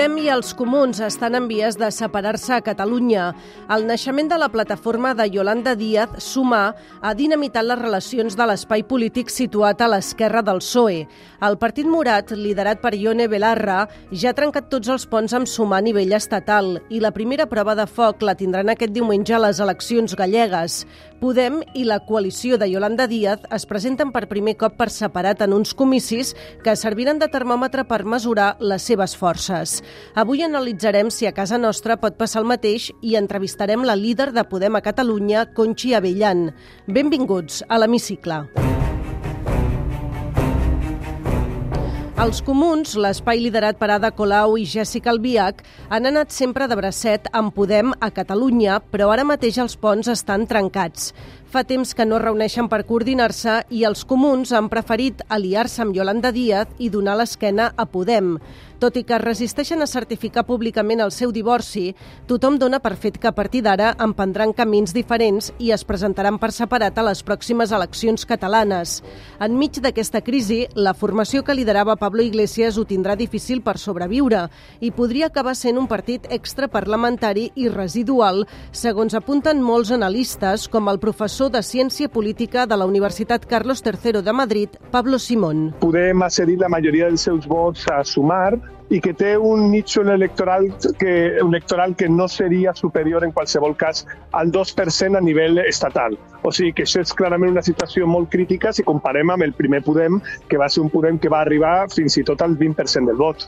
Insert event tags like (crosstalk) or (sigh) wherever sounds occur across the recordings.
Podem i els comuns estan en vies de separar-se a Catalunya. El naixement de la plataforma de Yolanda Díaz, Sumar, ha dinamitat les relacions de l'espai polític situat a l'esquerra del PSOE. El Partit Morat, liderat per Ione Belarra, ja ha trencat tots els ponts amb Sumar a nivell estatal i la primera prova de foc la tindran aquest diumenge a les eleccions gallegues. Podem i la coalició de Yolanda Díaz es presenten per primer cop per separat en uns comicis que serviran de termòmetre per mesurar les seves forces. Avui analitzarem si a casa nostra pot passar el mateix i entrevistarem la líder de Podem a Catalunya, Conchi Avellan. Benvinguts a l'Hemicicle. Els comuns, l'espai liderat per Ada Colau i Jessica Albiach, han anat sempre de bracet amb Podem a Catalunya, però ara mateix els ponts estan trencats. Fa temps que no es reuneixen per coordinar-se i els comuns han preferit aliar-se amb Yolanda Díaz i donar l'esquena a Podem. Tot i que es resisteixen a certificar públicament el seu divorci, tothom dona per fet que a partir d'ara emprendran camins diferents i es presentaran per separat a les pròximes eleccions catalanes. Enmig d'aquesta crisi, la formació que liderava Pablo Iglesias ho tindrà difícil per sobreviure i podria acabar sent un partit extraparlamentari i residual, segons apunten molts analistes, com el professor de Ciència Política de la Universitat Carlos III de Madrid, Pablo Simón. Podem accedir la majoria dels seus vots a sumar i que té un nicho electoral que, electoral que no seria superior en qualsevol cas al 2% a nivell estatal. O sigui que això és clarament una situació molt crítica si comparem amb el primer Podem, que va ser un Podem que va arribar fins i tot al 20% del vot.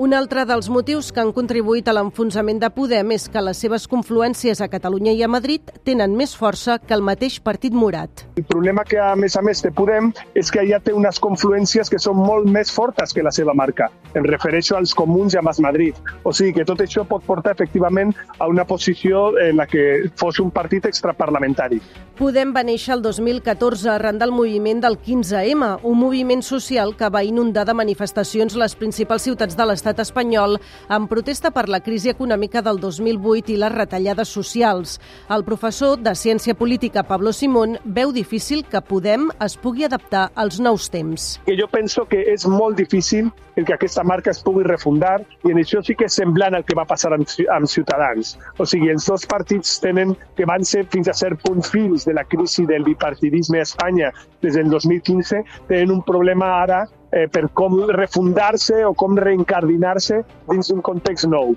Un altre dels motius que han contribuït a l'enfonsament de Podem és que les seves confluències a Catalunya i a Madrid tenen més força que el mateix Partit Morat. El problema que, a més a més, té Podem és que allà té unes confluències que són molt més fortes que la seva marca. Em refereixo als comuns i a Mas Madrid. O sigui que tot això pot portar efectivament a una posició en la que fos un partit extraparlamentari. Podem va néixer el 2014 arran del moviment del 15M, un moviment social que va inundar de manifestacions les principals ciutats de l'estat espanyol en protesta per la crisi econòmica del 2008 i les retallades socials. El professor de Ciència Política Pablo Simón veu difícil que Podem es pugui adaptar als nous temps. Jo penso que és molt difícil el que aquesta marca es pugui refundar i en això sí que és semblant al que va passar amb, amb Ciutadans. O sigui, els dos partits tenen que van ser fins a cert punt fins de la crisi del bipartidisme a Espanya des del 2015, tenen un problema ara eh, per com refundar-se o com reencardinar-se dins d'un context nou.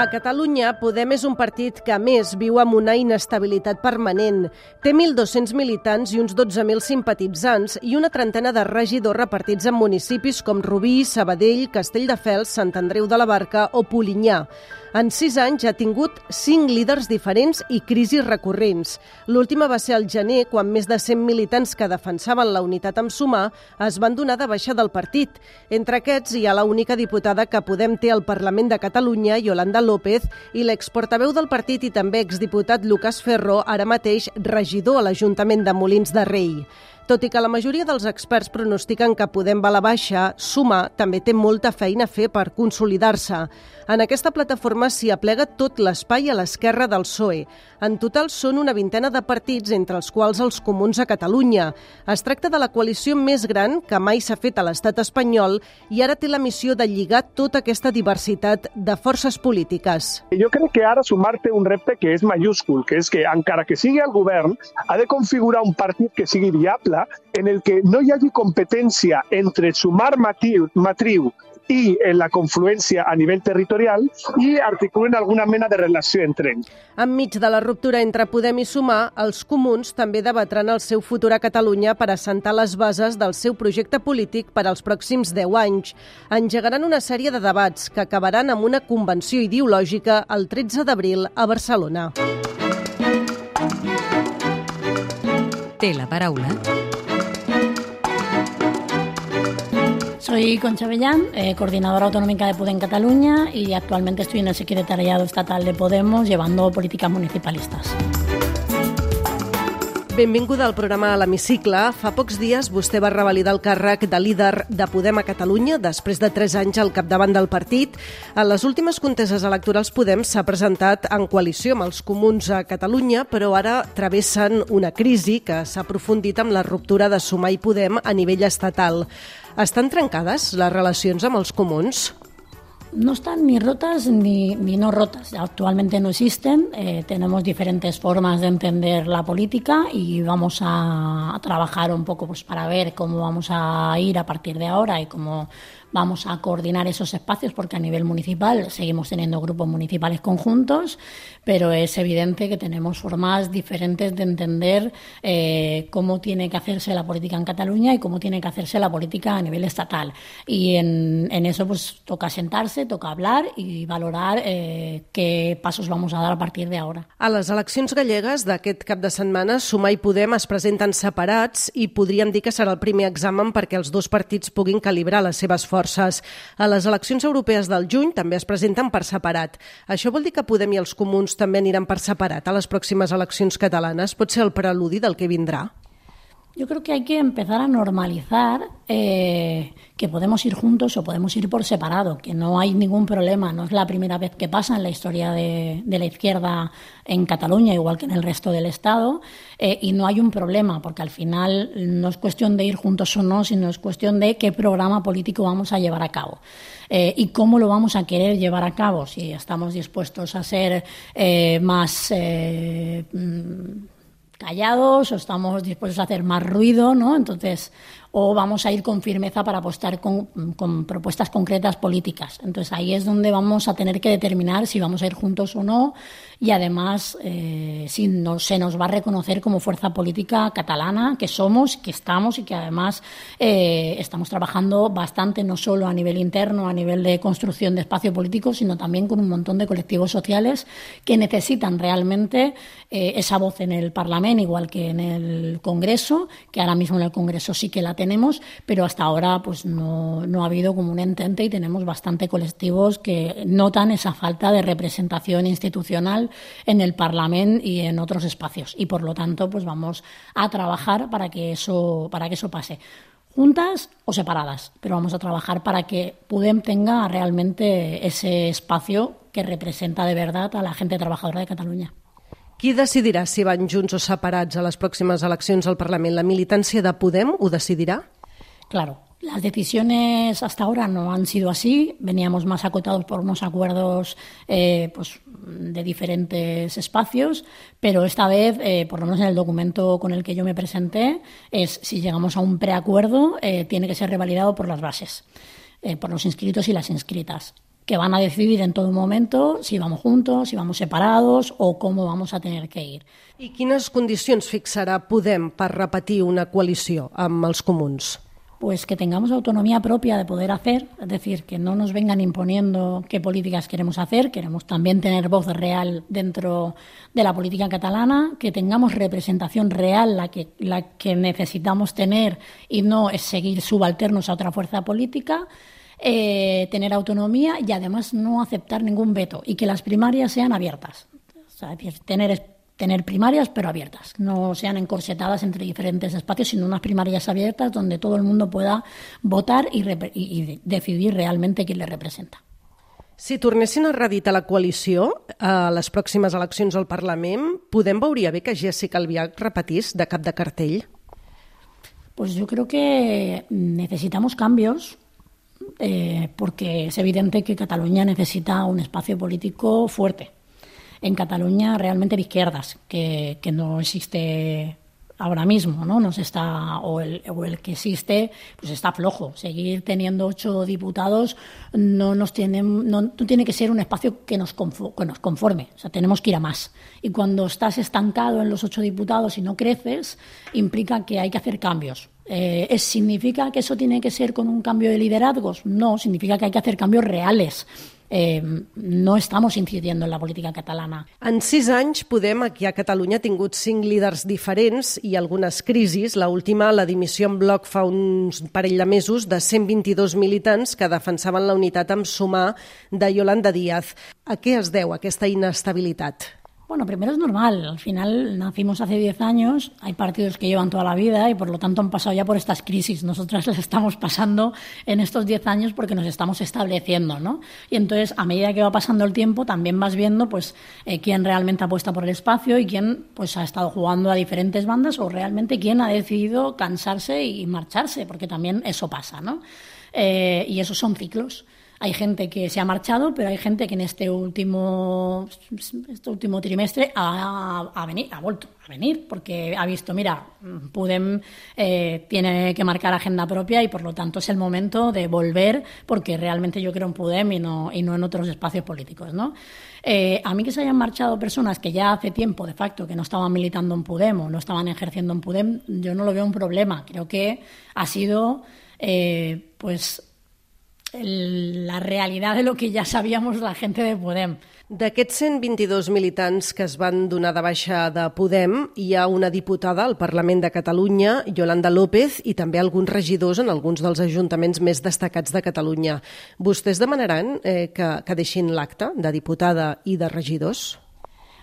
A Catalunya, Podem és un partit que, a més, viu amb una inestabilitat permanent. Té 1.200 militants i uns 12.000 simpatitzants i una trentena de regidors repartits en municipis com Rubí, Sabadell, Castelldefels, Sant Andreu de la Barca o Polinyà. En sis anys ha tingut cinc líders diferents i crisis recurrents. L'última va ser al gener, quan més de 100 militants que defensaven la unitat amb Sumar es van donar de baixa del partit. Entre aquests hi ha la única diputada que Podem té al Parlament de Catalunya, Yolanda López, i l'exportaveu del partit i també exdiputat Lucas Ferro, ara mateix regidor a l'Ajuntament de Molins de Rei. Tot i que la majoria dels experts pronostiquen que Podem va a la baixa, Suma també té molta feina a fer per consolidar-se. En aquesta plataforma s'hi aplega tot l'espai a l'esquerra del PSOE. En total són una vintena de partits, entre els quals els comuns a Catalunya. Es tracta de la coalició més gran que mai s'ha fet a l'estat espanyol i ara té la missió de lligar tota aquesta diversitat de forces polítiques. Jo crec que ara Sumar té un repte que és mayúscul, que és que encara que sigui el govern, ha de configurar un partit que sigui viable en el que no hi hagi competència entre sumar matriu, matriu i en la confluència a nivell territorial i articulen alguna mena de relació entre ells. Enmig de la ruptura entre Podem i Sumar, els comuns també debatran el seu futur a Catalunya per assentar les bases del seu projecte polític per als pròxims 10 anys. Engegaran una sèrie de debats que acabaran amb una convenció ideològica el 13 d'abril a Barcelona. Té la paraula Soy Concha Bellán, eh, coordinadora autonómica de Podem Cataluña y actualmente estoy en el secretariado estatal de Podemos llevando políticas municipalistas. Benvinguda al programa a l'Hemicicle. Fa pocs dies vostè va revalidar el càrrec de líder de Podem a Catalunya després de tres anys al capdavant del partit. En les últimes conteses electorals Podem s'ha presentat en coalició amb els comuns a Catalunya, però ara travessen una crisi que s'ha aprofundit amb la ruptura de Sumar i Podem a nivell estatal. Estan trencades les relacions amb els comuns? No están ni rotas ni, ni no rotas. Actualmente no existen. Eh, tenemos diferentes formas de entender la política y vamos a, trabajar un poco pues, para ver cómo vamos a ir a partir de ahora y cómo vamos a coordinar esos espacios porque a nivel municipal seguimos teniendo grupos municipales conjuntos, pero es evidente que tenemos formas diferentes de entender eh, cómo tiene que hacerse la política en Cataluña y cómo tiene que hacerse la política a nivel estatal. Y en, en eso pues toca sentarse, toca hablar y valorar eh, qué pasos vamos a dar a partir de ahora. A les eleccions gallegues d'aquest cap de setmana, Sumar i Podem es presenten separats i podríem dir que serà el primer examen perquè els dos partits puguin calibrar les seves forces. A les eleccions europees del juny també es presenten per separat. Això vol dir que Podem i els comuns també aniran per separat a les pròximes eleccions catalanes? Pot ser el preludi del que vindrà? Yo creo que hay que empezar a normalizar eh, que podemos ir juntos o podemos ir por separado, que no hay ningún problema. No es la primera vez que pasa en la historia de, la izquierda en Cataluña, igual que en el resto del Estado, eh, y no hay un problema, porque al final no es cuestión de ir juntos o no, sino es cuestión de qué programa político vamos a llevar a cabo. Eh, y cómo lo vamos a querer llevar a cabo, si estamos dispuestos a ser más eh, callados o estamos dispuestos a hacer más ruido, ¿no? Entonces, o vamos a ir con firmeza para apostar con, propuestas concretas políticas. Entonces ahí es donde vamos a tener que determinar si vamos a ir juntos o no y además eh, si no, se nos va a reconocer como fuerza política catalana que somos, que estamos y que además eh, estamos trabajando bastante no solo a nivel interno, a nivel de construcción de espacio político, sino también con un montón de colectivos sociales que necesitan realmente eh, esa voz en el Parlamento, igual que en el Congreso, que ahora mismo en el Congreso sí que la tenemos, pero hasta ahora pues no, no ha habido como un entente y tenemos bastante colectivos que notan esa falta de representación institucional en el Parlamento y en otros espacios. Y por lo tanto, pues vamos a trabajar para que eso, para que eso pase juntas o separadas, pero vamos a trabajar para que Pudem tenga realmente ese espacio que representa de verdad a la gente trabajadora de Cataluña. Qui decidirà si van junts o separats a les pròximes eleccions al Parlament? La militància de Podem ho decidirà? Claro, las decisiones hasta ahora no han sido así. Veníamos más acotados por unos acuerdos eh, pues, de diferentes espacios, pero esta vez, eh, por lo menos en el documento con el que yo me presenté, es si llegamos a un preacuerdo, eh, tiene que ser revalidado por las bases, por los inscritos y las inscritas que van a decidir en todo momento si vamos juntos, si vamos separados o cómo vamos a tener que ir. I quines condicions fixarà Podem per repetir una coalició amb els comuns? Pues que tengamos autonomía propia de poder hacer, es decir, que no nos vengan imponiendo qué políticas queremos hacer, queremos también tener voz real dentro de la política catalana, que tengamos representación real, la que, la que necesitamos tener y no es seguir subalternos a otra fuerza política, eh, tener autonomía y además no aceptar ningún veto y que las primarias sean abiertas. O sea, tener, tener primarias pero abiertas, no sean encorsetadas entre diferentes espacios, sino unas primarias abiertas donde todo el mundo pueda votar y, y, y decidir realmente quién le representa. Si tornessin a reeditar la coalició a les pròximes eleccions al Parlament, podem veuria bé que Jessica Albiach repetís de cap de cartell? Pues yo creo que necesitamos cambios, eh, porque es evidente que Cataluña necesita un espacio político fuerte. En Cataluña realmente de izquierdas, que, no existe ahora mismo, ¿no? Nos está, o el, que existe, pues está flojo. Seguir teniendo ocho diputados no nos tiene, no, no tiene que ser un espacio que nos, que nos conforme. O sea, tenemos que ir a más. Y cuando estás estancado en los ocho diputados y no creces, implica que hay que hacer cambios. Eh, ¿Significa que eso tiene que ser con un cambio de liderazgos? No, significa que hay que hacer cambios reales. eh, no estamos incidiendo en la política catalana. En sis anys, Podem, aquí a Catalunya, ha tingut cinc líders diferents i algunes crisis. La última, la dimissió en bloc fa uns parell de mesos de 122 militants que defensaven la unitat amb sumar de Yolanda Díaz. A què es deu aquesta inestabilitat? Bueno, primero es normal. Al final nacimos hace 10 años, hay partidos que llevan toda la vida y por lo tanto han pasado ya por estas crisis. Nosotras (laughs) las estamos pasando en estos 10 años porque nos estamos estableciendo, ¿no? Y entonces, a medida que va pasando el tiempo, también vas viendo pues eh, quién realmente apuesta por el espacio y quién pues ha estado jugando a diferentes bandas o realmente quién ha decidido cansarse y marcharse, porque también eso pasa, ¿no? Eh, y esos son ciclos. Hay gente que se ha marchado, pero hay gente que en este último, este último trimestre ha, ha, venido, ha vuelto a venir porque ha visto, mira, Pudem eh, tiene que marcar agenda propia y por lo tanto es el momento de volver porque realmente yo creo en Pudem y no, y no en otros espacios políticos. ¿no? Eh, a mí que se hayan marchado personas que ya hace tiempo, de facto, que no estaban militando en Pudem o no estaban ejerciendo en Pudem, yo no lo veo un problema. Creo que ha sido, eh, pues, la realitat de lo que ja sabíamos la gent de Podem. D'aquests 122 militants que es van donar de baixa de Podem, hi ha una diputada al Parlament de Catalunya, Yolanda López, i també alguns regidors en alguns dels ajuntaments més destacats de Catalunya. Vostès demanaran eh, que, que deixin l'acte de diputada i de regidors?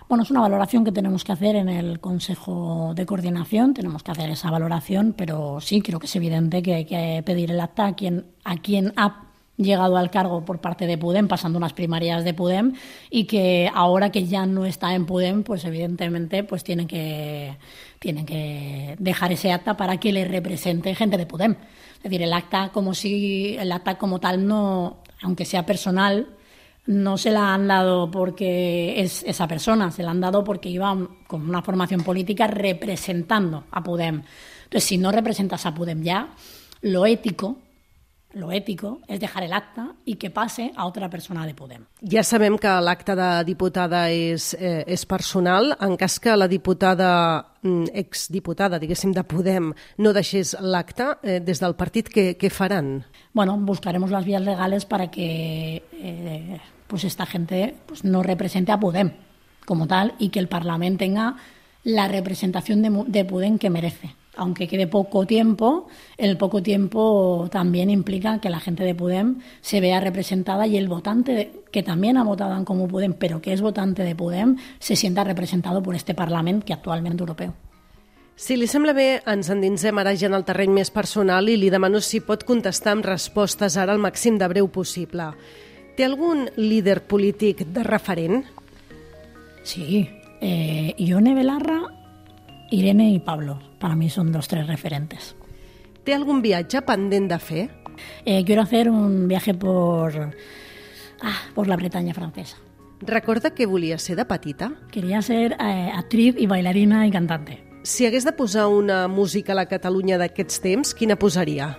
Bueno, es una valoración que tenemos que hacer en el Consejo de Coordinación, tenemos que hacer esa valoración, pero sí, creo que es evidente que hay que pedir el acta a quien, a quien ha llegado al cargo por parte de Pudem, pasando unas primarias de Pudem, y que ahora que ya no está en Pudem, pues evidentemente pues tienen que, tienen que dejar ese acta para que le represente gente de Pudem. Es decir, el acta como si el acta como tal no, aunque sea personal, no se la han dado porque es esa persona, se la han dado porque iba con una formación política representando a Pudem. Entonces, si no representas a Pudem ya, lo ético lo ético és dejar el acte i que passe a altra persona de Podem. Ja sabem que l'acte de diputada és, eh, és personal. En cas que la diputada, mm, exdiputada, diguéssim, de Podem, no deixés l'acte, eh, des del partit, què, què faran? Bueno, buscaremos las vías legales para que eh, pues esta gente pues no represente a Podem como tal y que el Parlamento tenga la representación de, de Podem que merece aunque quede poco tiempo, el poco tiempo también implica que la gente de Pudem se vea representada y el votante que también ha votado en Comú Pudem, pero que es votante de Pudem, se sienta representado por este Parlament que actualment europeu. Si li sembla bé, ens endinsem ara ja en el terreny més personal i li demano si pot contestar amb respostes ara al màxim de breu possible. Té algun líder polític de referent? Sí, eh, Ione Belarra Irene y Pablo, para mí son los tres referentes. ¿Té algún viatge pendent de fer? Eh, quiero hacer un viaje por, ah, por la Bretaña francesa. Recorda que volia ser de petita? Quería ser eh, actriz y bailarina y cantante. Si hagués de posar una música a la Catalunya d'aquests temps, quina posaria?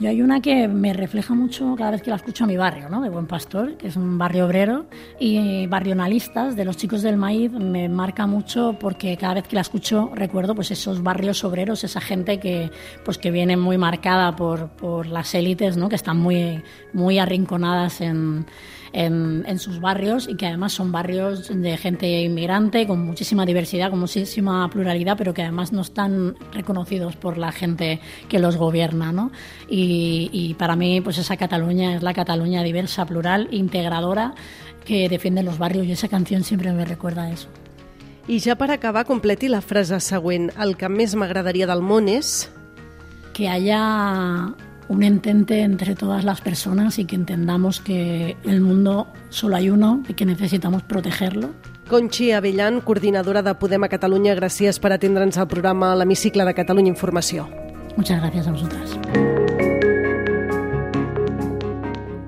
Yo hay una que me refleja mucho cada vez que la escucho a mi barrio, ¿no? de Buen Pastor, que es un barrio obrero, y Barrionalistas, de los chicos del maíz, me marca mucho porque cada vez que la escucho recuerdo pues esos barrios obreros, esa gente que, pues, que viene muy marcada por, por las élites, ¿no? que están muy, muy arrinconadas en en, sus barrios y que además son barrios de gente inmigrante con muchísima diversidad, con muchísima pluralidad, pero que además no están reconocidos por la gente que los gobierna. ¿no? Y, y para mí, pues esa Cataluña es la Cataluña diversa, plural, integradora, que defiende los barrios y esa canción siempre me recuerda a eso. I ja per acabar, completi la frase següent. El que més m'agradaria del món és... Que haya un entente entre todas las personas y que entendamos que el mundo solo hay uno y que necesitamos protegerlo. Conchi Avellan, coordinadora de Podem a Catalunya, gràcies per atendre'ns al programa l'Hemicicle de Catalunya Informació. Muchas gracias a vosotras.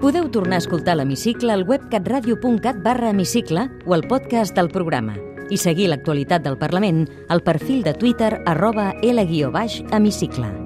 Podeu tornar a escoltar l'Hemicicle al web catradio.cat barra hemicicle o al podcast del programa i seguir l'actualitat del Parlament al perfil de Twitter arroba L-hemicicle.